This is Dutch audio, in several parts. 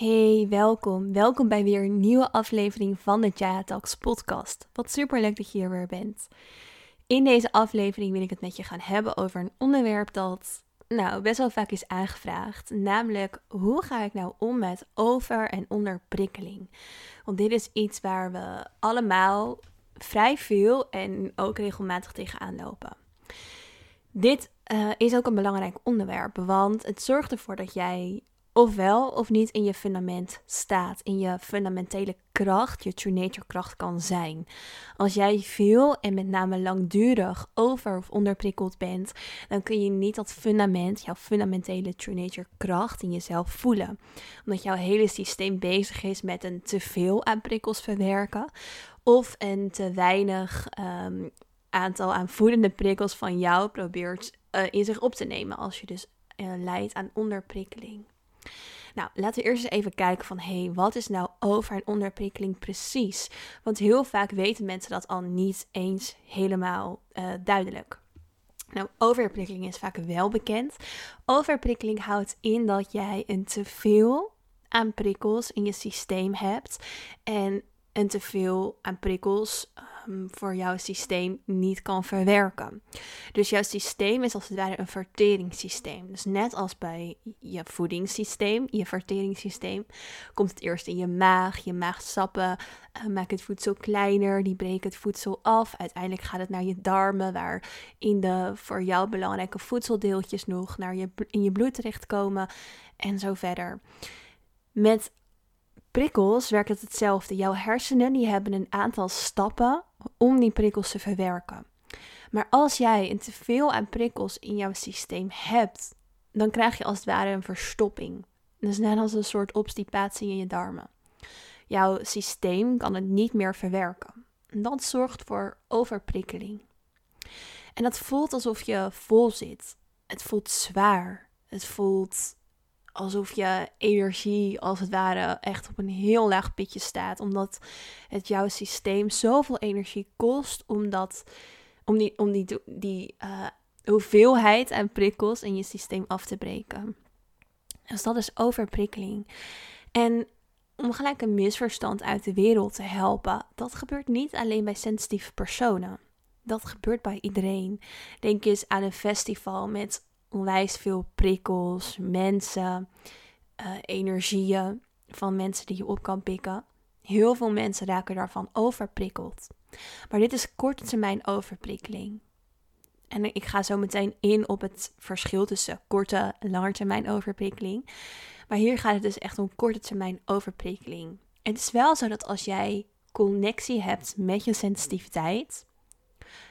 Hey, welkom. Welkom bij weer een nieuwe aflevering van de Jaya Talks podcast. Wat super leuk dat je hier weer bent. In deze aflevering wil ik het met je gaan hebben over een onderwerp dat nou best wel vaak is aangevraagd, namelijk hoe ga ik nou om met over- en onderprikkeling? Want dit is iets waar we allemaal vrij veel en ook regelmatig tegenaan lopen. Dit uh, is ook een belangrijk onderwerp, want het zorgt ervoor dat jij ofwel of niet in je fundament staat, in je fundamentele kracht, je true nature kracht kan zijn. Als jij veel en met name langdurig over of onderprikkeld bent, dan kun je niet dat fundament, jouw fundamentele true nature kracht in jezelf voelen. Omdat jouw hele systeem bezig is met een te veel aan prikkels verwerken of een te weinig um, aantal aan voedende prikkels van jou probeert uh, in zich op te nemen als je dus uh, leidt aan onderprikkeling. Nou, laten we eerst eens even kijken van, hé, hey, wat is nou over- en onderprikkeling precies? Want heel vaak weten mensen dat al niet eens helemaal uh, duidelijk. Nou, overprikkeling is vaak wel bekend. Overprikkeling houdt in dat jij een teveel aan prikkels in je systeem hebt en een teveel aan prikkels Ehm, voor jouw systeem niet kan verwerken. Dus jouw systeem is als het ware een verteringssysteem. Dus net als bij je voedingssysteem, je verteringssysteem, komt het eerst in je maag. Je maagsappen uh, maken het voedsel kleiner, die breken het voedsel af. Uiteindelijk gaat het naar je darmen, waar in de voor jou belangrijke voedseldeeltjes nog naar je, in je bloed terechtkomen en zo verder. Met prikkels werkt het hetzelfde. Jouw hersenen die hebben een aantal stappen om die prikkels te verwerken. Maar als jij een teveel aan prikkels in jouw systeem hebt, dan krijg je als het ware een verstopping. Is net als een soort obstipatie in je darmen. Jouw systeem kan het niet meer verwerken. En dat zorgt voor overprikkeling. En dat voelt alsof je vol zit. Het voelt zwaar. Het voelt alsof je energie als het ware echt op een heel laag pitje staat. Omdat het jouw systeem zoveel energie kost om, dat, om die, om die, die uh, hoeveelheid aan prikkels in je systeem af te breken. Dus dat is overprikkeling. En om gelijk een misverstand uit de wereld te helpen, dat gebeurt niet alleen bij sensitieve personen. Dat gebeurt bij iedereen. Denk eens aan een festival met onwijs veel prikkels, mensen, uh, energieën van mensen die je op kan pikken. Heel veel mensen raken daarvan overprikkeld. Maar dit is korte termijn overprikkeling. En ik ga zo meteen in op het verschil tussen korte en lange termijn overprikkeling. Maar hier gaat het dus echt om korte termijn overprikkeling. Het is wel zo dat als jij connectie hebt met je sensitiviteit,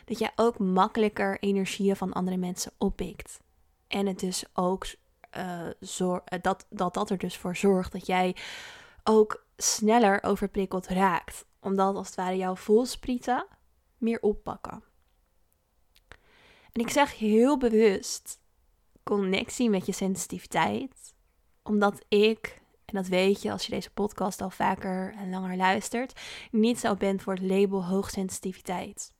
dat jij ook makkelijker energieën van andere mensen oppikt. En het dus ook uh, zor dat, dat dat er dus voor zorgt dat jij ook sneller overprikkeld raakt. Omdat als het ware jouw voelsprieten meer oppakken. En ik zeg heel bewust connectie met je sensitiviteit. Omdat ik, en dat weet je als je deze podcast al vaker en langer luistert, niet zo bent voor het label hoogsensitiviteit.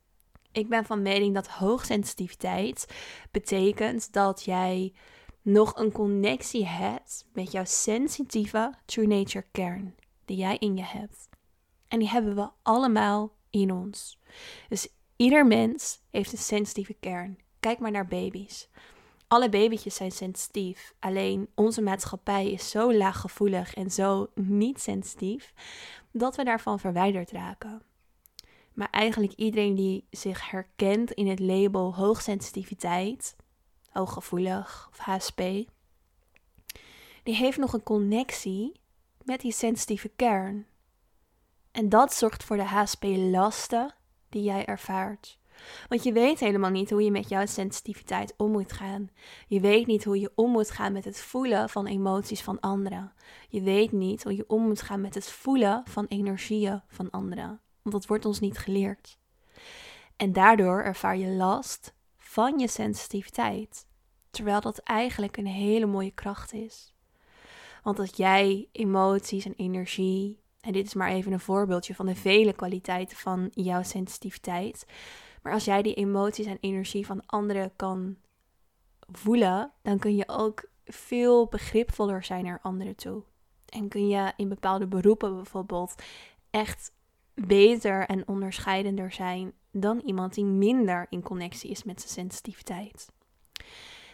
Ik ben van mening dat hoogsensitiviteit betekent dat jij nog een connectie hebt met jouw sensitieve true nature kern die jij in je hebt. En die hebben we allemaal in ons. Dus ieder mens heeft een sensitieve kern. Kijk maar naar baby's. Alle babytjes zijn sensitief. Alleen onze maatschappij is zo laaggevoelig en zo niet sensitief dat we daarvan verwijderd raken. Maar eigenlijk iedereen die zich herkent in het label hoogsensitiviteit, hooggevoelig of HSP, die heeft nog een connectie met die sensitieve kern. En dat zorgt voor de HSP-lasten die jij ervaart. Want je weet helemaal niet hoe je met jouw sensitiviteit om moet gaan. Je weet niet hoe je om moet gaan met het voelen van emoties van anderen. Je weet niet hoe je om moet gaan met het voelen van energieën van anderen want dat wordt ons niet geleerd. En daardoor ervaar je last van je sensitiviteit, terwijl dat eigenlijk een hele mooie kracht is. Want als jij emoties en energie, en dit is maar even een voorbeeldje van de vele kwaliteiten van jouw sensitiviteit, maar als jij die emoties en energie van anderen kan voelen, dan kun je ook veel begripvoller zijn naar anderen toe. En kun je in bepaalde beroepen bijvoorbeeld echt beter en onderscheidender zijn dan iemand die minder in connectie is met zijn sensitiviteit.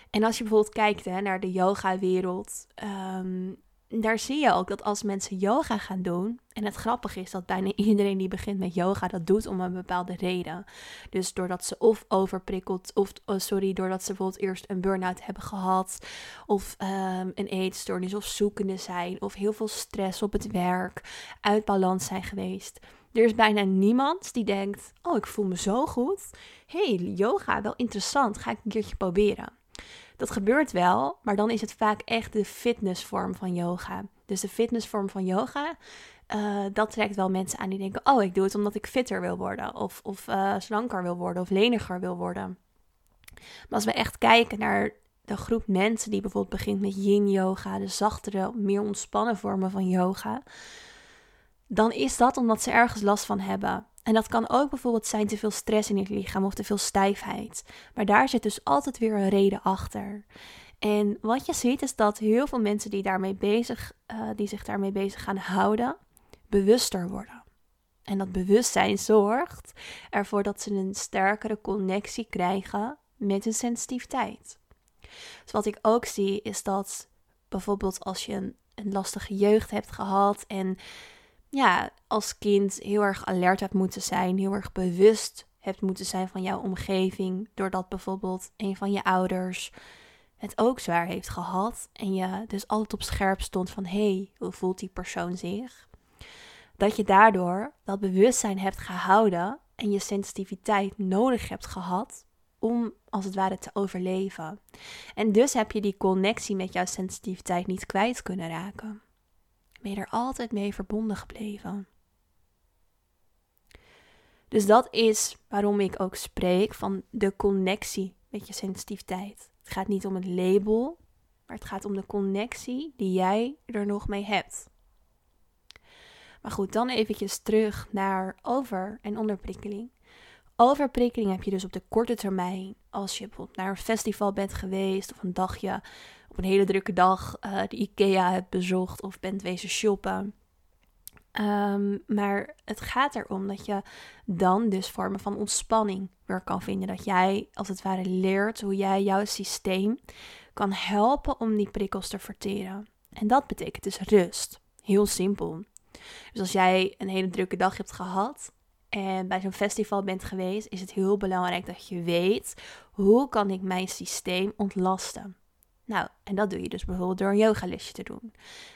En als je bijvoorbeeld kijkt hè, naar de yoga-wereld, ehm, daar zie je ook dat als mensen yoga gaan doen, en het grappige is dat bijna iedereen die begint met yoga dat doet om een bepaalde reden. Dus doordat ze of overprikkeld, of oh, sorry, doordat ze bijvoorbeeld eerst een burn-out hebben gehad, of um, een eetstoornis of zoekende zijn, of heel veel stress op het werk, uit balans zijn geweest. Er is bijna niemand die denkt: Oh, ik voel me zo goed. hey, yoga, wel interessant. Ga ik een keertje proberen. Dat gebeurt wel, maar dan is het vaak echt de fitnessvorm van yoga. Dus de fitnessvorm van yoga, uh, dat trekt wel mensen aan die denken: Oh, ik doe het omdat ik fitter wil worden, of, of uh, slanker wil worden, of leniger wil worden. Maar als we echt kijken naar de groep mensen die bijvoorbeeld begint met yin yoga, de zachtere, meer ontspannen vormen van yoga, dan is dat omdat ze ergens last van hebben. En dat kan ook bijvoorbeeld zijn te veel stress in het lichaam of te veel stijfheid. Maar daar zit dus altijd weer een reden achter. En wat je ziet is dat heel veel mensen die, daarmee bezig, uh, die zich daarmee bezig gaan houden, bewuster worden. En dat bewustzijn zorgt ervoor dat ze een sterkere connectie krijgen met hun sensitiviteit. Dus wat ik ook zie is dat bijvoorbeeld als je een, een lastige jeugd hebt gehad en ja, als kind heel erg alert hebt moeten zijn, heel erg bewust hebt moeten zijn van jouw omgeving, doordat bijvoorbeeld een van je ouders het ook zwaar heeft gehad en je dus altijd op scherp stond van hé, hey, hoe voelt die persoon zich? Dat je daardoor dat bewustzijn hebt gehouden en je sensitiviteit nodig hebt gehad om als het ware te overleven. En dus heb je die connectie met jouw sensitiviteit niet kwijt kunnen raken ben je er altijd mee verbonden gebleven. Dus dat is waarom ik ook spreek van de connectie met je sensitiviteit. Het gaat niet om het label, maar het gaat om de connectie die jij er nog mee hebt. Maar goed, dan eventjes terug naar over- en onderprikkeling. Overprikkeling heb je dus op de korte termijn. Als je bijvoorbeeld naar een festival bent geweest of een dagje op een hele drukke dag uh, de IKEA hebt bezocht of bent wezen shoppen. Um, maar het gaat erom dat je dan dus vormen van ontspanning weer kan vinden. Dat jij als het ware leert hoe jij jouw systeem kan helpen om die prikkels te verteren. En dat betekent dus rust. Heel simpel. Dus als jij een hele drukke dag hebt gehad en bij zo'n festival bent geweest, is het heel belangrijk dat je weet hoe kan ik mijn systeem ontlasten. Nou, en dat doe je dus bijvoorbeeld door een yogalesje te doen.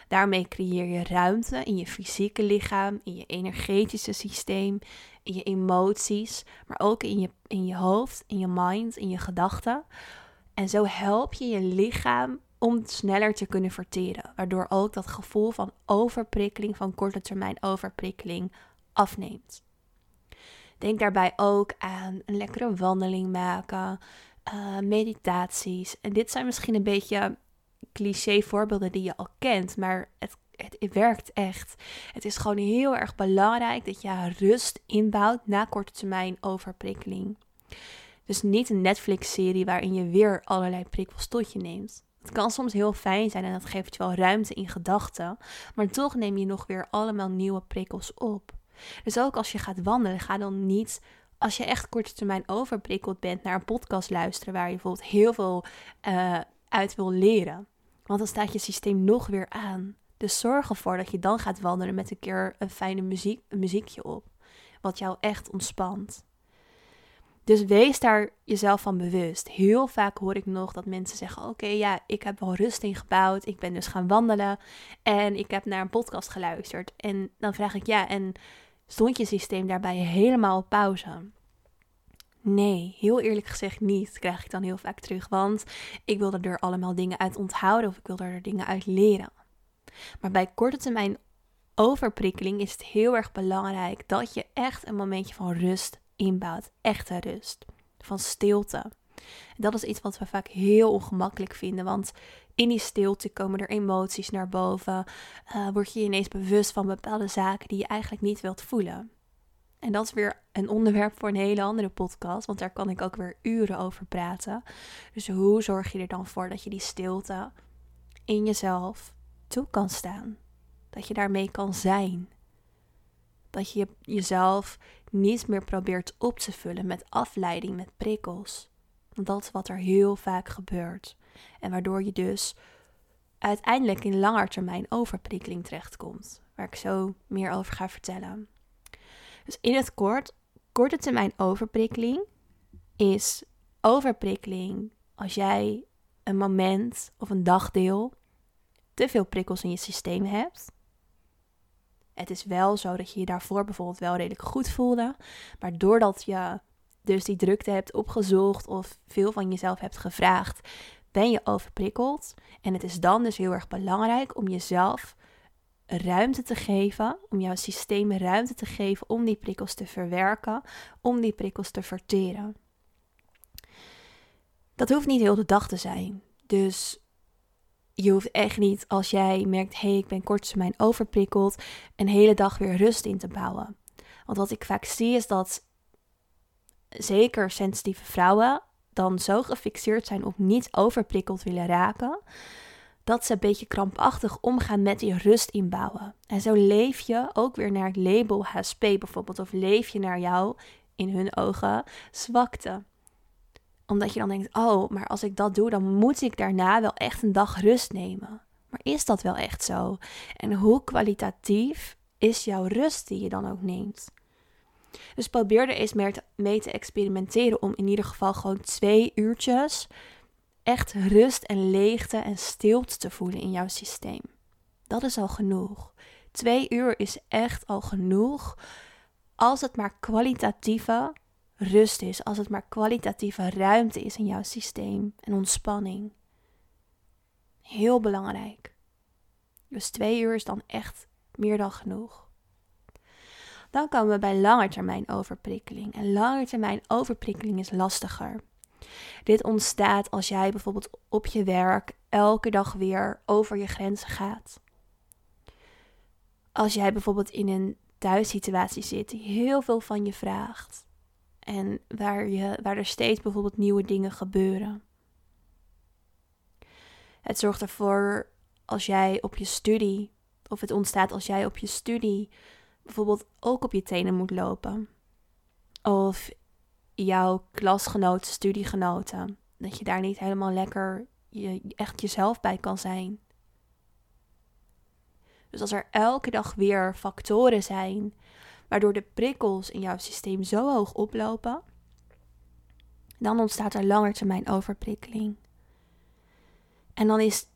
Daarmee creëer je ruimte in je fysieke lichaam, in je energetische systeem, in je emoties, maar ook in je, in je hoofd, in je mind, in je gedachten. En zo help je je lichaam om sneller te kunnen verteren, waardoor ook dat gevoel van overprikkeling, van korte termijn overprikkeling, afneemt. Denk daarbij ook aan een lekkere wandeling maken, uh, meditaties. En dit zijn misschien een beetje cliché voorbeelden die je al kent, maar het, het, werkt echt. Het is gewoon heel erg belangrijk dat je rust inbouwt na korte termijn overprikkeling. Dus niet een Netflix-serie waarin je weer allerlei prikkels tot je neemt. Het kan soms heel fijn zijn en dat geeft je wel ruimte in gedachten, maar toch neem je nog weer allemaal nieuwe prikkels op. Dus ook als je gaat wandelen, ga dan niet als je echt korte termijn overprikkeld bent naar een podcast luisteren waar je bijvoorbeeld heel veel uh, uit wil leren. Want dan staat je systeem nog weer aan. Dus zorg ervoor dat je dan gaat wandelen met een keer een fijne muziek, een muziekje op. Wat jou echt ontspant. Dus wees daar jezelf van bewust. Heel vaak hoor ik nog dat mensen zeggen: Oké, ja, ik heb wel rust ingebouwd. Ik ben dus gaan wandelen. En ik heb naar een podcast geluisterd. En dan vraag ik: Ja, en Stond je systeem daarbij helemaal op pauze? Nee, heel eerlijk gezegd niet, krijg ik dan heel vaak terug. Want ik wilde er allemaal dingen uit onthouden of ik wilde er dingen uit leren. Maar bij korte termijn overprikkeling is het heel erg belangrijk dat je echt een momentje van rust inbouwt. Echte rust. Van stilte. Dat is iets wat we vaak heel ongemakkelijk vinden. Want in die stilte komen er emoties naar boven. Uh, word je ineens bewust van bepaalde zaken die je eigenlijk niet wilt voelen. En dat is weer een onderwerp voor een hele andere podcast, want daar kan ik ook weer uren over praten. Dus hoe zorg je er dan voor dat je die stilte in jezelf toe kan staan? Dat je daarmee kan zijn. Dat je jezelf niet meer probeert op te vullen met afleiding, met prikkels. Dat wat er heel vaak gebeurt. En waardoor je dus uiteindelijk in langetermijn overprikkeling terechtkomt. Waar ik zo meer over ga vertellen. Dus in het kort, korte termijn overprikkeling is overprikkeling als jij een moment of een dagdeel te veel prikkels in je systeem hebt. Het is wel zo dat je je daarvoor bijvoorbeeld wel redelijk goed voelde, maar doordat je dus die drukte hebt opgezocht of veel van jezelf hebt gevraagd, ben je overprikkeld. En het is dan dus heel erg belangrijk om jezelf ruimte te geven, om jouw systeem ruimte te geven om die prikkels te verwerken, om die prikkels te verteren. Dat hoeft niet heel de dag te zijn. Dus je hoeft echt niet als jij merkt, hé, hey, ik ben korttermijn overprikkeld, een hele dag weer rust in te bouwen. Want wat ik vaak zie is dat zeker sensitieve vrouwen dan zo gefixeerd zijn op niet overprikkeld willen raken, dat ze een beetje krampachtig omgaan met die rust inbouwen. En zo leef je ook weer naar het label HSP bijvoorbeeld, of leef je naar jou, in hun ogen, zwakte omdat je dan denkt, oh, maar als ik dat doe, dan moet ik daarna wel echt een dag rust nemen. Maar is dat wel echt zo? En hoe kwalitatief is jouw rust die je dan ook neemt? Dus probeer er eens mee te experimenteren om in ieder geval gewoon twee uurtjes echt rust en leegte en stilte te voelen in jouw systeem. Dat is al genoeg. Twee uur is echt al genoeg als het maar kwalitatieve rust is, als het maar kwalitatieve ruimte is in jouw systeem en ontspanning. Heel belangrijk. Dus twee uur is dan echt meer dan genoeg. Dan komen we bij langetermijn overprikkeling. En langetermijn overprikkeling is lastiger. Dit ontstaat als jij bijvoorbeeld op je werk elke dag weer over je grenzen gaat. Als jij bijvoorbeeld in een thuissituatie zit die heel veel van je vraagt. En waar, je, waar er steeds bijvoorbeeld nieuwe dingen gebeuren. Het zorgt ervoor als jij op je studie, of het ontstaat als jij op je studie bijvoorbeeld ook op je tenen moet lopen. Of jouw klasgenoten, studiegenoten, dat je daar niet helemaal lekker je, echt jezelf bij kan zijn. Dus als er elke dag weer factoren zijn waardoor de prikkels in jouw systeem zo hoog oplopen, dan ontstaat er langetermijn overprikkeling. En dan is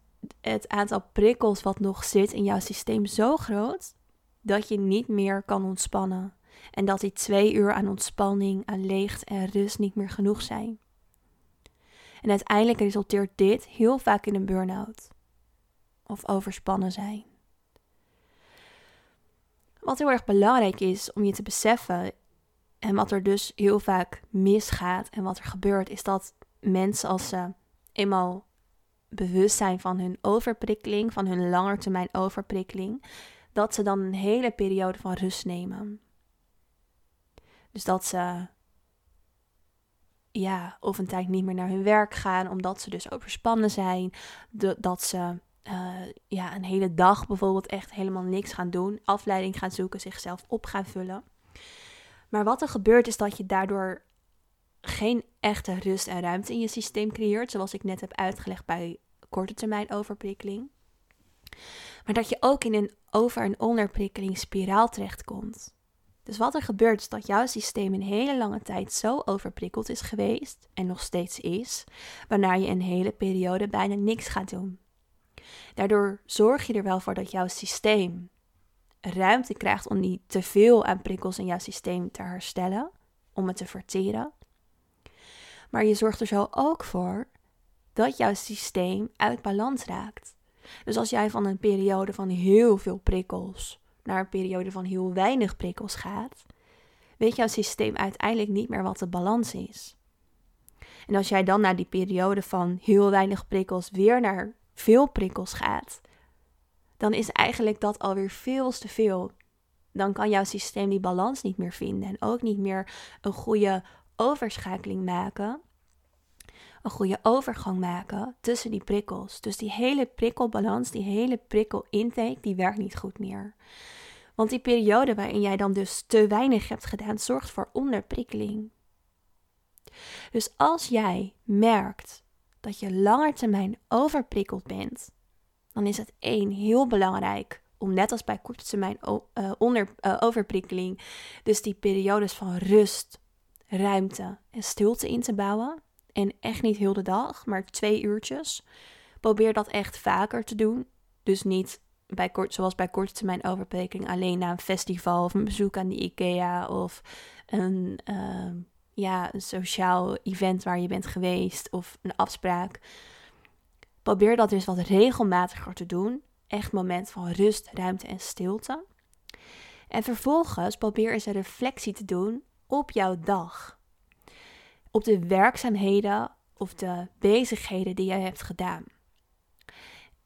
het aantal prikkels wat nog zit in jouw systeem zo groot dat je niet meer kan ontspannen. En dat die twee uur aan ontspanning, aan leegte en rust niet meer genoeg zijn. En uiteindelijk resulteert dit heel vaak in een burn-out of overspannen zijn. Wat heel erg belangrijk is om je te beseffen, en wat er dus heel vaak misgaat en wat er gebeurt, is dat mensen als ze eenmaal bewust zijn van hun overprikkeling, van hun langetermijn overprikkeling, dat ze dan een hele periode van rust nemen. Dus dat ze ja, of een tijd niet meer naar hun werk gaan, omdat ze dus overspannen zijn. dat ze uh, ja, een hele dag bijvoorbeeld echt helemaal niks gaan doen, afleiding gaan zoeken, zichzelf op gaan vullen. Maar wat er gebeurt is dat je daardoor geen echte rust en ruimte in je systeem creëert, zoals ik net heb uitgelegd bij korte termijn overprikkeling. Maar dat je ook in een over- en onderprikkeling spiraal terechtkomt. Dus wat er gebeurt is dat jouw systeem een hele lange tijd zo overprikkeld is geweest en nog steeds is, waarna je een hele periode bijna niks gaat doen. Daardoor zorg je er wel voor dat jouw systeem ruimte krijgt om niet te veel aan prikkels in jouw systeem te herstellen, om het te verteren. Maar je zorgt er zo ook voor dat jouw systeem uit balans raakt. Dus als jij van een periode van heel veel prikkels naar een periode van heel weinig prikkels gaat, weet jouw systeem uiteindelijk niet meer wat de balans is. En als jij dan naar die periode van heel weinig prikkels weer naar veel prikkels gaat, dan is eigenlijk dat alweer veel te veel. Dan kan jouw systeem die balans niet meer vinden en ook niet meer een goede overschakeling maken. Een goede overgang maken tussen die prikkels. Dus die hele prikkelbalans, die hele prikkelintake, die werkt niet goed meer. Want die periode waarin jij dan dus te weinig hebt gedaan, zorgt voor onderprikkeling. Dus als jij merkt dat je langer termijn overprikkeld bent, dan is het één heel belangrijk om net als bij korte termijn uh, onder, uh, overprikkeling, dus die periodes van rust, ruimte en stilte in te bouwen. En echt niet heel de dag, maar twee uurtjes. Probeer dat echt vaker te doen. Dus niet bij kort, zoals bij korte termijn overprikkeling alleen na een festival of een bezoek aan de IKEA of een, uh, ja, een sociaal event waar je bent geweest of een afspraak. Probeer dat dus wat regelmatiger te doen. Echt moment van rust, ruimte en stilte. En vervolgens probeer eens een reflectie te doen op jouw dag. Op de werkzaamheden of de bezigheden die jij hebt gedaan.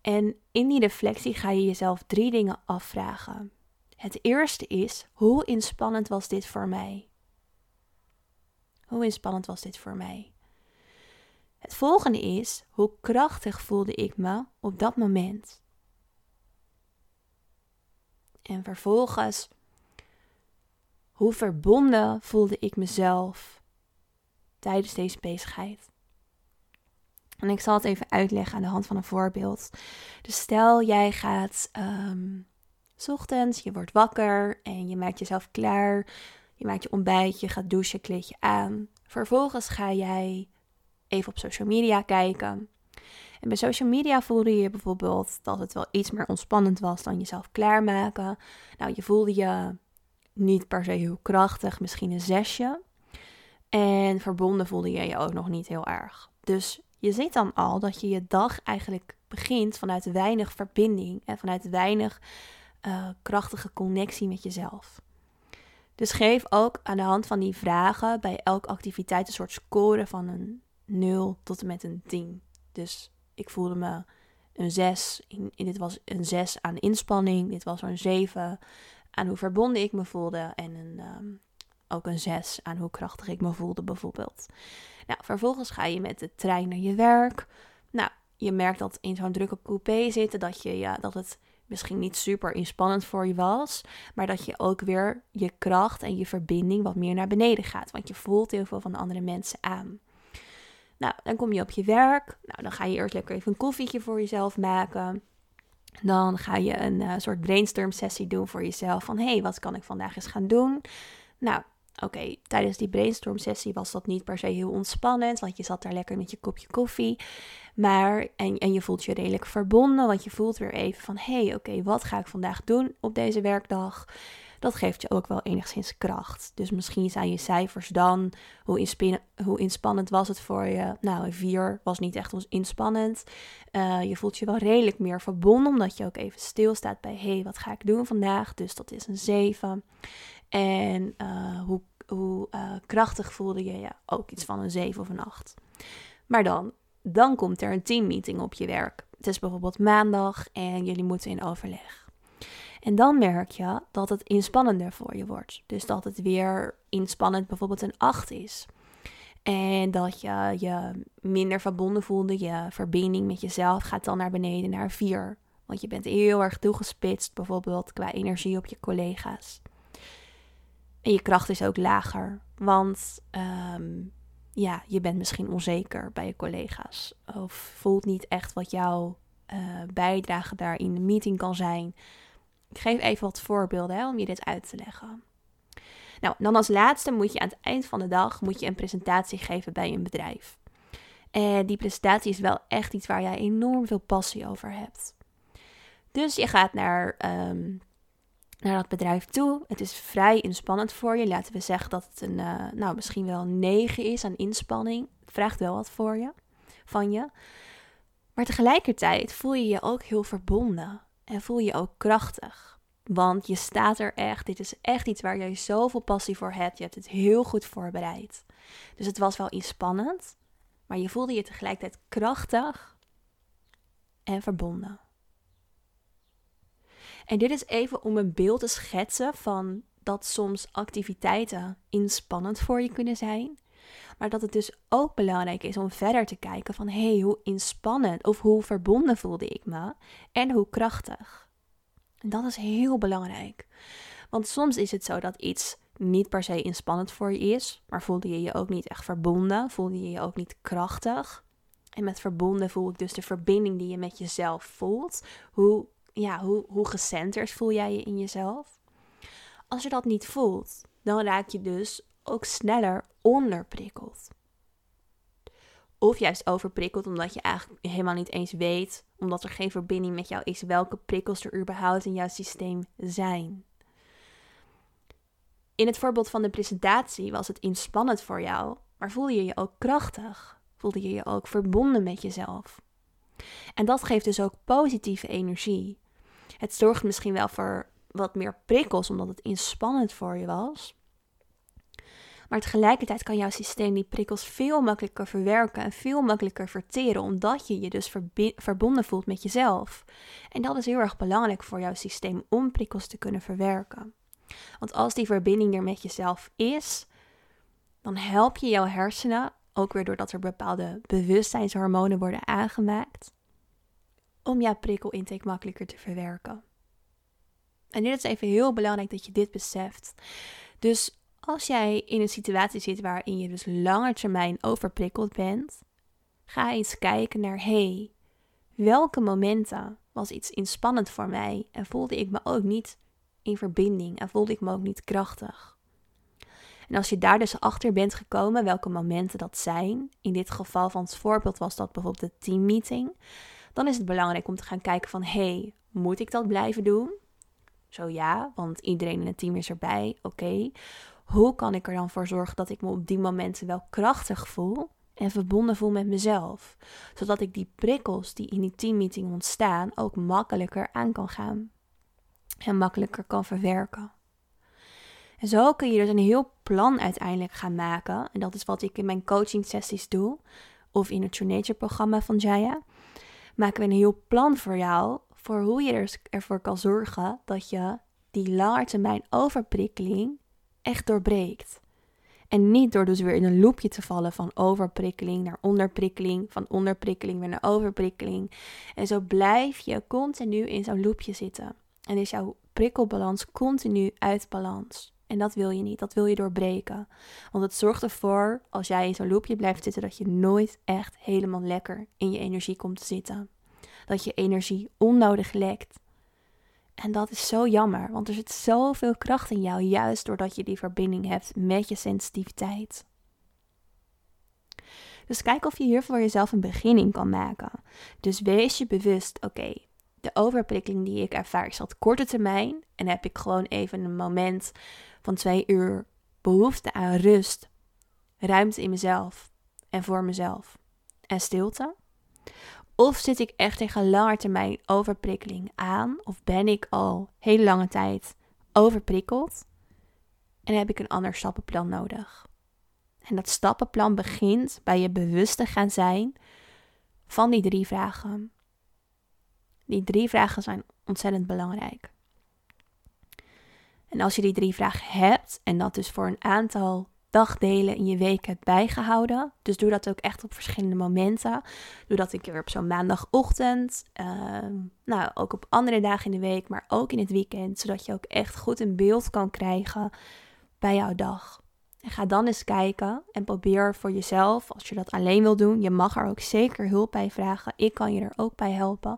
En in die reflectie ga je jezelf drie dingen afvragen. Het eerste is: hoe inspannend was dit voor mij? Hoe inspannend was dit voor mij? Het volgende is: hoe krachtig voelde ik me op dat moment? En vervolgens, hoe verbonden voelde ik mezelf tijdens deze bezigheid? En ik zal het even uitleggen aan de hand van een voorbeeld. Dus stel jij gaat um, s ochtends, je wordt wakker en je maakt jezelf klaar. Je maakt je ontbijt, je gaat douchen, kleed je aan. Vervolgens ga jij even op social media kijken. En bij social media voelde je bijvoorbeeld dat het wel iets meer ontspannend was dan jezelf klaarmaken. Nou, je voelde je niet per se heel krachtig, misschien een zesje. En verbonden voelde je je ook nog niet heel erg. Dus je ziet dan al dat je je dag eigenlijk begint vanuit weinig verbinding en vanuit weinig uh, krachtige connectie met jezelf. Dus geef ook aan de hand van die vragen bij elke activiteit een soort score van een 0 tot en met een 10. Dus ik voelde me een 6. In, dit was een 6 aan inspanning. Dit was een 7 aan hoe verbonden ik me voelde. En een, um, ook een 6 aan hoe krachtig ik me voelde, bijvoorbeeld. Nou, vervolgens ga je met de trein naar je werk. Nou, je merkt dat in zo'n drukke coupé zitten dat, je, ja, dat het misschien niet super inspannend voor je was, maar dat je ook weer je kracht en je verbinding wat meer naar beneden gaat. Want je voelt heel veel van de andere mensen aan. Nou, dan kom je op je werk. Nou, dan ga je eerst lekker even een koffietje voor jezelf maken. Dan ga je een uh, soort brainstorm sessie doen voor jezelf. Van hé, hey, wat kan ik vandaag eens gaan doen? Nou, oké, tijdens die brainstorm sessie was dat niet per se heel ontspannend. Want je zat daar lekker met je kopje koffie. Maar, en, en je voelt je redelijk verbonden. Want je voelt weer even van hé, hey, oké, wat ga ik vandaag doen op deze werkdag? dat geeft je ook wel enigszins kracht. Dus misschien zijn je cijfers dan, hoe, hoe inspannend was het voor je? Nou, een 4 was niet echt inspannend. Uh, je voelt je wel redelijk meer verbonden, omdat je ook even stilstaat bij, hé, hey, wat ga ik doen vandaag? Dus dat is een 7. En uh, hoe, hoe uh, krachtig voelde je je? Ook iets van een 7 of een 8. Maar dan, dan komt er een teammeeting op je werk. Het is bijvoorbeeld maandag en jullie moeten in overleg. En dan merk je dat het inspannender voor je wordt. Dus dat het weer inspannend bijvoorbeeld een 8 is. En dat je je minder verbonden voelde. Je verbinding met jezelf gaat dan naar beneden naar 4. Want je bent heel erg toegespitst bijvoorbeeld qua energie op je collega's. Je kracht is ook lager. Want um, ja, je bent misschien onzeker bij je collega's. Of voelt niet echt wat jouw uh, bijdrage daar in de meeting kan zijn. Ik geef even wat voorbeelden hè, om je dit uit te leggen. Nou, dan als laatste moet je aan het eind van de dag moet je een presentatie geven bij een bedrijf. En die presentatie is wel echt iets waar jij enorm veel passie over hebt. Dus je gaat naar, um, naar dat bedrijf toe. Het is vrij inspannend voor je. Laten we zeggen dat het een, uh, nou, misschien wel een 9 is aan inspanning. Het vraagt wel wat voor je, van je. Maar tegelijkertijd voel je je ook heel verbonden. En voel je ook krachtig. Want je staat er echt. Dit is echt iets waar jij zoveel passie voor hebt. Je hebt het heel goed voorbereid. Dus het was wel iets spannend. Maar je voelde je tegelijkertijd krachtig en verbonden. En dit is even om een beeld te schetsen van dat soms activiteiten inspannend voor je kunnen zijn. Maar dat het dus ook belangrijk is om verder te kijken van hé, hey, hoe inspannend of hoe verbonden voelde ik me en hoe krachtig. En dat is heel belangrijk. Want soms is het zo dat iets niet per se inspannend voor je is, maar voelde je je ook niet echt verbonden, voelde je je ook niet krachtig. En met verbonden voel ik dus de verbinding die je met jezelf voelt. Hoe, ja, hoe, hoe gecenterd voel jij je in jezelf? Als je dat niet voelt, dan raak je dus ook sneller onderprikkeld. Of juist overprikkeld omdat je eigenlijk helemaal niet eens weet, omdat er geen verbinding met jou is, welke prikkels er überhaupt in jouw systeem zijn. In het voorbeeld van de presentatie was het inspannend voor jou, maar voelde je je ook krachtig? Voelde je je ook verbonden met jezelf? En dat geeft dus ook positieve energie. Het zorgt misschien wel voor wat meer prikkels omdat het inspannend voor je was. Maar tegelijkertijd kan jouw systeem die prikkels veel makkelijker verwerken en veel makkelijker verteren, omdat je je dus verbonden voelt met jezelf. En dat is heel erg belangrijk voor jouw systeem om prikkels te kunnen verwerken. Want als die verbinding er met jezelf is, dan help je jouw hersenen, ook weer doordat er bepaalde bewustzijnshormonen worden aangemaakt, om jouw prikkelintake makkelijker te verwerken. En dit is even heel belangrijk dat je dit beseft. Dus als jij in een situatie zit waarin je dus langer termijn overprikkeld bent, ga eens kijken naar hey, welke momenten was iets inspannend voor mij en voelde ik me ook niet in verbinding en voelde ik me ook niet krachtig. En als je daar dus achter bent gekomen welke momenten dat zijn, in dit geval van het voorbeeld was dat bijvoorbeeld de teammeeting, dan is het belangrijk om te gaan kijken van hey, moet ik dat blijven doen? Zo ja, want iedereen in het team is erbij, oké. Hoe kan ik er dan voor zorgen dat ik me op die momenten wel krachtig voel en verbonden voel met mezelf? Zodat ik die prikkels die in die teammeeting ontstaan ook makkelijker aan kan gaan en makkelijker kan verwerken. En zo kun je dus een heel plan uiteindelijk gaan maken. En dat is wat ik in mijn coaching sessies doe. Of in het True Nature programma van Jaya. Maken we een heel plan voor jou. Voor hoe je er ervoor kan zorgen dat je die langetermijn overprikkeling echt doorbreekt. En niet door dus weer in een loopje te vallen van overprikkeling naar onderprikkeling, van onderprikkeling weer naar overprikkeling. En zo blijf je continu in zo'n loopje zitten. En is jouw prikkelbalans continu uit balans. En dat wil je niet, dat wil je doorbreken. Want het zorgt ervoor, als jij in zo'n loopje blijft zitten, dat je nooit echt helemaal lekker in je energie komt te zitten. Dat je energie onnodig lekt. En dat is zo jammer, want er zit zoveel kracht in jou, juist doordat je die verbinding hebt met je sensitiviteit. Dus kijk of je hier voor jezelf een beginning kan maken. Dus wees je bewust, oké, de overprikkeling die ik ervaar is dat korte termijn. En heb ik gewoon even een moment van twee uur behoefte aan rust, ruimte in mezelf en voor mezelf en stilte. Of zit ik echt tegen lange termijn overprikkeling aan? Of ben ik al hele lange tijd overprikkeld? En heb ik een ander stappenplan nodig? En dat stappenplan begint bij je bewust te gaan zijn van die drie vragen. Die drie vragen zijn ontzettend belangrijk. En als je die drie vragen hebt en dat dus voor een aantal dagdelen in je week hebt bijgehouden, dus doe dat ook echt op verschillende momenten. Doe dat een keer op zo'n maandagochtend, uh, nou ook op andere dagen in de week, maar ook in het weekend, zodat je ook echt goed een beeld kan krijgen bij jouw dag. En ga dan eens kijken en probeer voor jezelf, als je dat alleen wil doen, je mag er ook zeker hulp bij vragen. Ik kan je er ook bij helpen.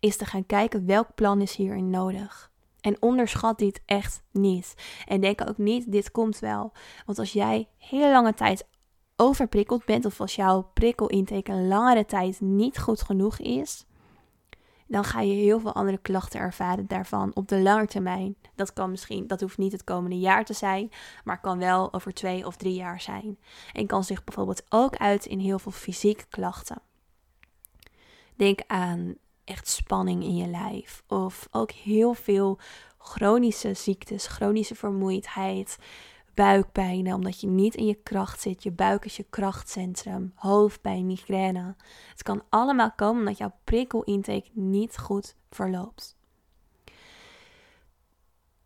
Is te gaan kijken welk plan is hierin nodig. En onderschat dit echt niet. En denk ook niet, dit komt wel. Want als jij hele lange tijd overprikkeld bent, of als jouw prikkelintake een langere tijd niet goed genoeg is, dan ga je heel veel andere klachten ervaren daarvan op de lange termijn. Dat kan misschien, dat hoeft niet het komende jaar te zijn, maar kan wel over twee of drie jaar zijn. En kan zich bijvoorbeeld ook uit in heel veel fysieke klachten. Denk aan echt spanning in je lijf of ook heel veel chronische ziektes, chronische vermoeidheid, buikpijn, omdat je niet in je kracht zit. Je buik is je krachtcentrum, hoofdpijn, migraine. Het kan allemaal komen omdat jouw prikkelintake niet goed verloopt.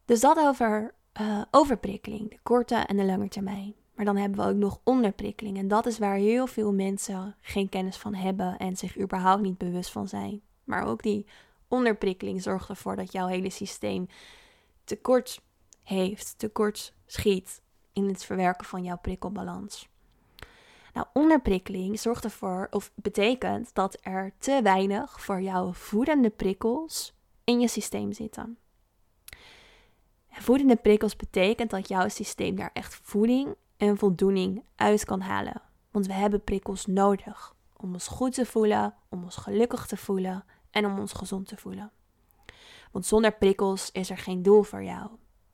Dus dat over uh, overprikkeling, de korte en de lange termijn. Maar dan hebben we ook nog onderprikkeling. En dat is waar heel veel mensen geen kennis van hebben en zich überhaupt niet bewust van zijn. Maar ook die onderprikkeling zorgt ervoor dat jouw hele systeem tekort heeft, tekort schiet in het verwerken van jouw prikkelbalans. Nou, onderprikkeling zorgt ervoor, of betekent dat er te weinig voor jouw voedende prikkels in je systeem zitten. voedende prikkels betekent dat jouw systeem daar echt voeding en voldoening uit kan halen. Want we hebben prikkels nodig om ons goed te voelen, om ons gelukkig te voelen en om ons gezond te voelen. Want zonder prikkels is er geen doel voor jou.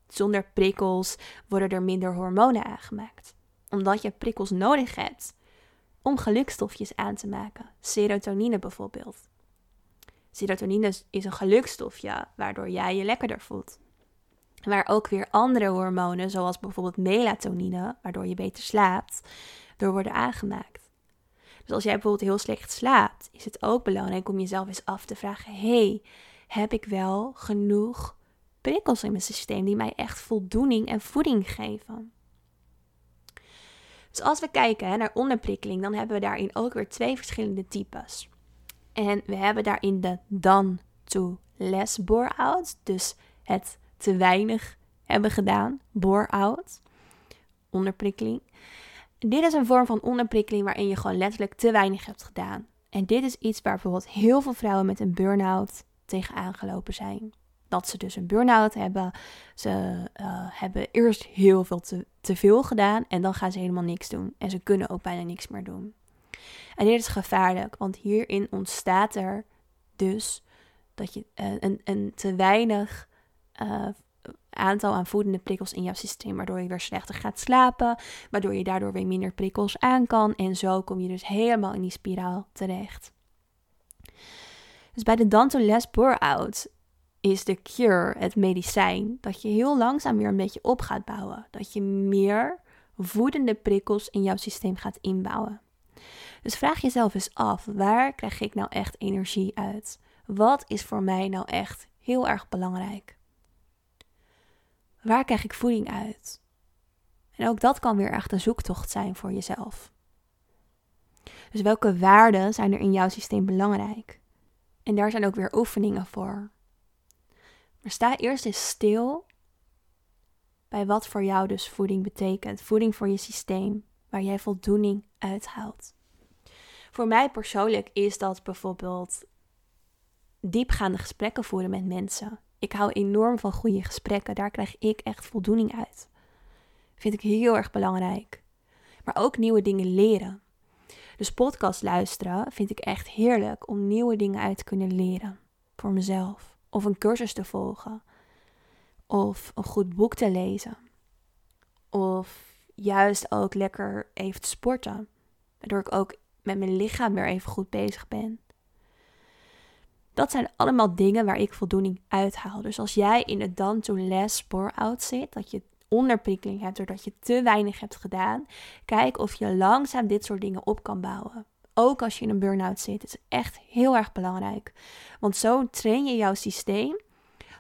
Zonder prikkels worden er minder hormonen aangemaakt. Omdat je prikkels nodig hebt om gelukstofjes aan te maken. Serotonine bijvoorbeeld. Serotonine is een gelukstofje waardoor jij je lekkerder voelt. Waar ook weer andere hormonen, zoals bijvoorbeeld melatonine, waardoor je beter slaapt, door worden aangemaakt. Dus als jij bijvoorbeeld heel slecht slaapt, is het ook belangrijk om jezelf eens af te vragen: hey, heb ik wel genoeg prikkels in mijn systeem die mij echt voldoening en voeding geven? Dus als we kijken naar onderprikkeling, dan hebben we daarin ook weer twee verschillende types. En we hebben daarin de dan to less bore-out, dus het te weinig hebben gedaan, bore-out, onderprikkeling. Dit is een vorm van onderprikkeling waarin je gewoon letterlijk te weinig hebt gedaan. En dit is iets waar bijvoorbeeld heel veel vrouwen met een burn-out tegenaan gelopen zijn. Dat ze dus een burn-out hebben. Ze uh, hebben eerst heel veel te, te veel gedaan en dan gaan ze helemaal niks doen. En ze kunnen ook bijna niks meer doen. En dit is gevaarlijk, want hierin ontstaat er dus dat je uh, een, een te weinig uh, aantal aan voedende prikkels in jouw systeem, waardoor je weer slechter gaat slapen, waardoor je daardoor weer minder prikkels aan kan. En zo kom je dus helemaal in die spiraal terecht. Dus bij de Danto Les Bore-out is de cure, het medicijn, dat je heel langzaam weer een beetje op gaat bouwen. Dat je meer voedende prikkels in jouw systeem gaat inbouwen. Dus vraag jezelf eens af, waar krijg ik nou echt energie uit? Wat is voor mij nou echt heel erg belangrijk? Waar krijg ik voeding uit? En ook dat kan weer echt een zoektocht zijn voor jezelf. Dus welke waarden zijn er in jouw systeem belangrijk? En daar zijn ook weer oefeningen voor. Maar sta eerst eens stil bij wat voor jou dus voeding betekent. Voeding voor je systeem, waar jij voldoening uithaalt. Voor mij persoonlijk is dat bijvoorbeeld diepgaande gesprekken voeren met mensen. Ik hou enorm van goede gesprekken. Daar krijg ik echt voldoening uit. Vind ik heel erg belangrijk. Maar ook nieuwe dingen leren. Dus podcast luisteren vind ik echt heerlijk om nieuwe dingen uit te kunnen leren. Voor mezelf. Of een cursus te volgen. Of een goed boek te lezen. Of juist ook lekker even te sporten. Waardoor ik ook met mijn lichaam weer even goed bezig ben. Dat zijn allemaal dingen waar ik voldoening uithaal. Dus als jij in het dan to less spore-out zit, dat je onderprikkeling hebt doordat je te weinig hebt gedaan, kijk of je langzaam dit soort dingen op kan bouwen. Ook als je in een burn-out zit, is echt heel erg belangrijk. Want zo train je jouw systeem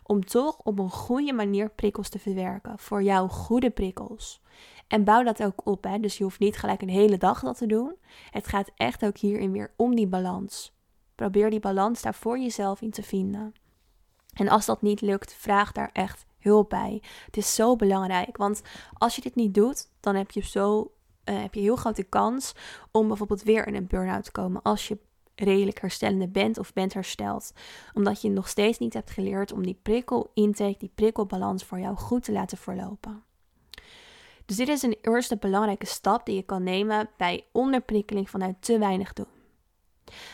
om toch op een goede manier prikkels te verwerken. Voor jouw goede prikkels. En bouw dat ook op. Hè? Dus je hoeft niet gelijk een hele dag dat te doen. Het gaat echt ook hierin weer om die balans. Probeer die balans daar voor jezelf in te vinden. En als dat niet lukt, vraag daar echt hulp bij. Het is zo belangrijk, want als je dit niet doet, dan heb je zo uh, heb je heel grote kans om bijvoorbeeld weer in een burn-out te komen als je redelijk herstellende bent of bent hersteld. Omdat je nog steeds niet hebt geleerd om die prikkelintake, die prikkelbalans voor jou goed te laten verlopen. Dus dit is een eerste belangrijke stap die je kan nemen bij onderprikkeling vanuit te weinig doen.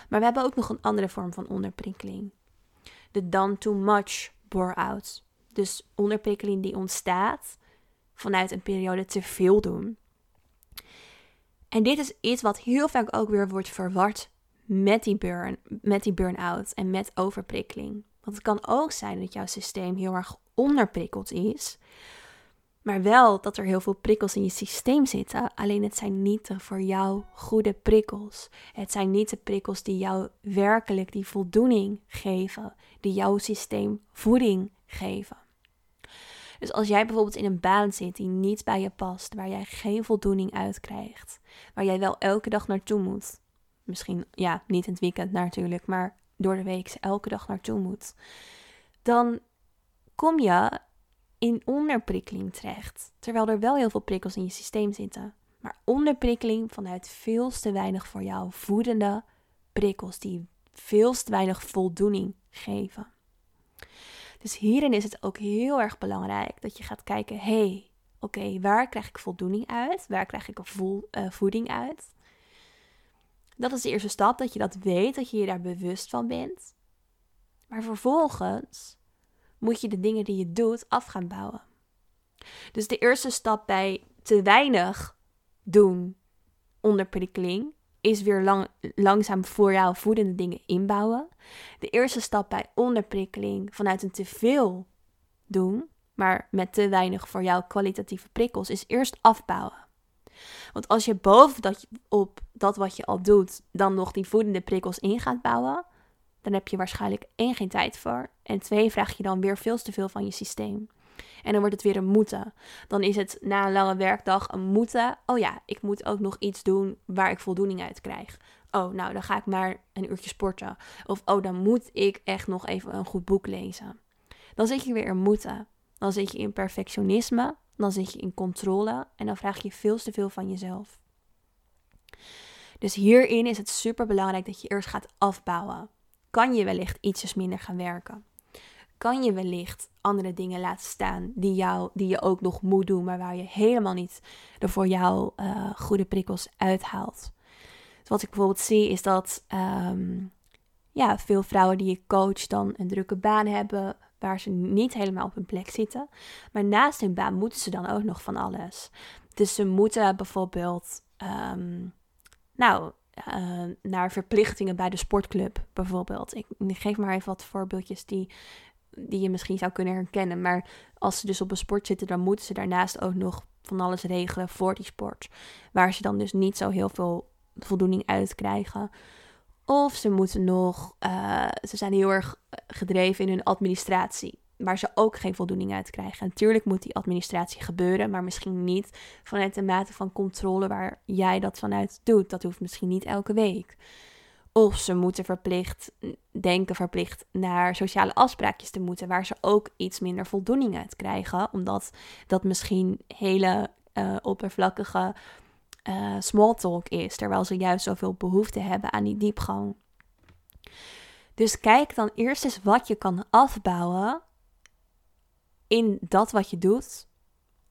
Maar we hebben ook nog een andere vorm van onderprikkeling. De done too much bore-out. Dus onderprikkeling die ontstaat vanuit een periode te veel doen. En dit is iets wat heel vaak ook weer wordt verward met die, burn, met die burn-out en met overprikkeling. Want het kan ook zijn dat jouw systeem heel erg onderprikkeld is, maar wel dat er heel veel prikkels in je systeem zitten. Alleen het zijn niet de voor jou goede prikkels. Het zijn niet de prikkels die jou werkelijk die voldoening geven. Die jouw systeem voeding geven. Dus als jij bijvoorbeeld in een baan zit die niet bij je past, waar jij geen voldoening uit krijgt, waar jij wel elke dag naartoe moet, misschien ja, niet in het weekend natuurlijk, maar door de week elke dag naartoe moet, dan kom je in onderprikkeling terecht. Terwijl er wel heel veel prikkels in je systeem zitten. Maar onderprikkeling vanuit veel te weinig voor jou voedende prikkels die veel te weinig voldoening geven. Dus hierin is het ook heel erg belangrijk dat je gaat kijken: hé, hey, oké, waar krijg ik voldoening uit? Waar krijg ik uh, voeding uit? Dat is de eerste stap, dat je dat weet, dat je je daar bewust van bent. Maar vervolgens moet je de dingen die je doet af gaan bouwen. Dus de eerste stap bij te weinig doen onder prikkeling is weer lang, langzaam voor jou voedende dingen inbouwen. De eerste stap bij onderprikkeling vanuit een te veel doen, maar met te weinig voor jou kwalitatieve prikkels, is eerst afbouwen. Want als je boven dat, op dat wat je al doet, dan nog die voedende prikkels in gaat bouwen, dan heb je waarschijnlijk één geen tijd voor. En twee vraag je dan weer veel te veel van je systeem. En dan wordt het weer een moeten. Dan is het na een lange werkdag een moeten. Oh ja, ik moet ook nog iets doen waar ik voldoening uit krijg. Oh, nou, dan ga ik maar een uurtje sporten. Of oh, dan moet ik echt nog even een goed boek lezen. Dan zit je weer in moeten. Dan zit je in perfectionisme. Dan zit je in controle. En dan vraag je veel te veel van jezelf. Dus hierin is het super belangrijk dat je eerst gaat afbouwen. Kan je wellicht ietsjes minder gaan werken? kan je wellicht andere dingen laten staan die, jou, die je ook nog moet doen, maar waar je helemaal niet er voor jou uh, goede prikkels uithaalt. Dus wat ik bijvoorbeeld zie is dat ehm, ja, veel vrouwen die ik coach dan een drukke baan hebben waar ze niet helemaal op hun plek zitten. Maar naast hun baan moeten ze dan ook nog van alles. Dus ze moeten bijvoorbeeld, ehm, nou, uh, naar verplichtingen bij de sportclub bijvoorbeeld. Ik, geef maar even wat voorbeeldjes die die je misschien zou kunnen herkennen. Maar als ze dus op een sport zitten, dan moeten ze daarnaast ook nog van alles regelen voor die sport. Waar ze dan dus niet zo heel veel voldoening uit krijgen. Of ze moeten nog, uh, ze zijn heel erg gedreven in hun administratie. Waar ze ook geen voldoening uit krijgen. Natuurlijk moet die administratie gebeuren, maar misschien niet vanuit de mate van controle waar jij dat vanuit doet. Dat hoeft misschien niet elke week. Of ze moeten verplicht denken, verplicht naar sociale afspraakjes te moeten, waar ze ook iets minder voldoening uit krijgen, omdat dat misschien hele uh, oppervlakkige uh, small talk is, terwijl ze juist zoveel behoefte hebben aan die diepgang. Dus kijk dan eerst eens wat je kan afbouwen in dat wat je doet,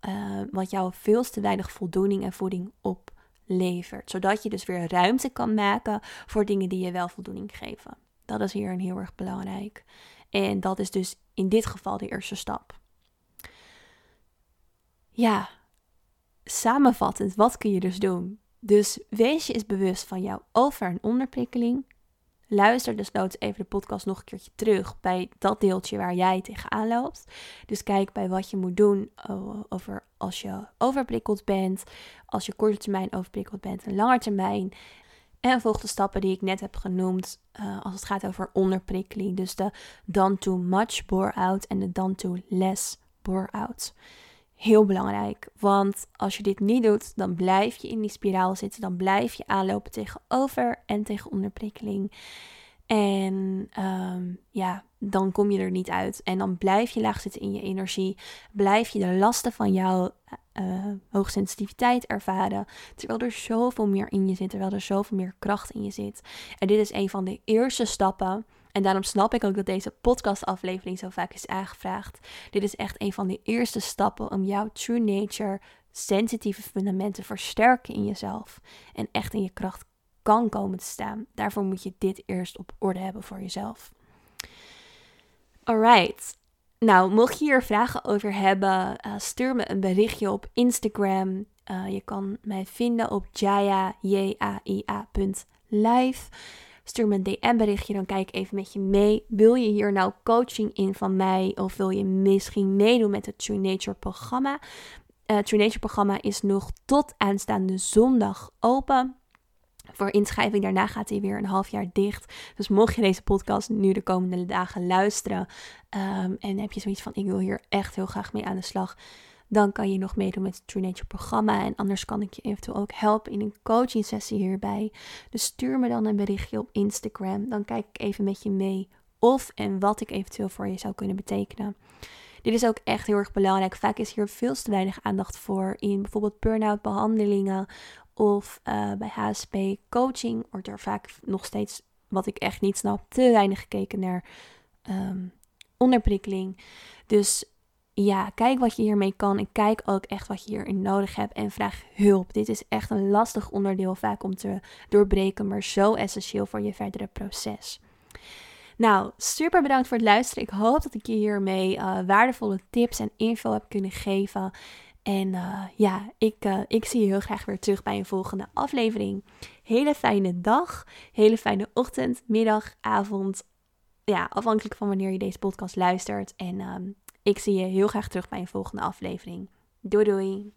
uh, wat jou veel te weinig voldoening en voeding op levert. Zodat je dus weer ruimte kan maken voor dingen die je wel voldoening geven. Dat is hier een heel erg belangrijk. En dat is dus in dit geval de eerste stap. Ja, samenvattend, wat kun je dus doen? Dus wees je eens bewust van jouw over- en onderprikkeling. Luister desnoods even de podcast nog een keertje terug bij dat deeltje waar jij tegenaan loopt. Dus kijk bij wat je moet doen over als je overprikkeld bent, als je korte termijn overprikkeld bent en lange termijn. En volg de stappen die ik net heb genoemd uh, als het gaat over onderprikkeling. Dus de done too much bore-out en de done too less bore-out. Heel belangrijk, want als je dit niet doet, dan blijf je in die spiraal zitten. Dan blijf je aanlopen tegen over- en tegen onderprikkeling. En um, ja, dan kom je er niet uit. En dan blijf je laag zitten in je energie. Blijf je de lasten van jouw uh, hoogsensitiviteit ervaren. Terwijl er zoveel meer in je zit. Terwijl er zoveel meer kracht in je zit. En dit is een van de eerste stappen. En daarom snap ik ook dat deze podcastaflevering zo vaak is aangevraagd. Dit is echt een van de eerste stappen om jouw true nature, sensitieve fundamenten te versterken in jezelf. En echt in je kracht kan komen te staan. Daarvoor moet je dit eerst op orde hebben voor jezelf. Alright. Nou, mocht je hier vragen over hebben, uh, stuur me een berichtje op Instagram. Uh, je kan mij vinden op jaya, j a i live. Stuur me een DM-berichtje, dan kijk ik even met je mee. Wil je hier nou coaching in van mij of wil je misschien meedoen met het True Nature programma? Uh, True Nature programma is nog tot aanstaande zondag open. voor inschrijving. Daarna gaat hij weer een half jaar dicht. Dus mocht je deze podcast nu de komende dagen luisteren um, en heb je zoiets van ik wil hier echt heel graag mee aan de slag, dan kan je nog meedoen met het True Nature programma. En anders kan ik je eventueel ook helpen in een coaching sessie hierbij. Dus stuur me dan een berichtje op Instagram. Dan kijk ik even met je mee of en wat ik eventueel voor je zou kunnen betekenen. Dit is ook echt heel erg belangrijk. Vaak is hier veel te weinig aandacht voor in bijvoorbeeld burn-out behandelingen of uh, bij HSP coaching wordt er vaak nog steeds, wat ik echt niet snap, te weinig gekeken naar um, onderprikkeling. Dus ja, kijk wat je hiermee kan en kijk ook echt wat je hierin nodig hebt en vraag hulp. Dit is echt een lastig onderdeel vaak om te doorbreken, maar zo essentieel voor je verdere proces. Nou, super bedankt voor het luisteren. Ik hoop dat ik je hiermee uh, waardevolle tips en info heb kunnen geven. En uh, ja, ik, uh, ik zie je heel graag weer terug bij een volgende aflevering. Hele fijne dag, hele fijne ochtend, middag, avond. Ja, afhankelijk van wanneer je deze podcast luistert. En um, ik zie je heel graag terug bij een volgende aflevering. Doei doei!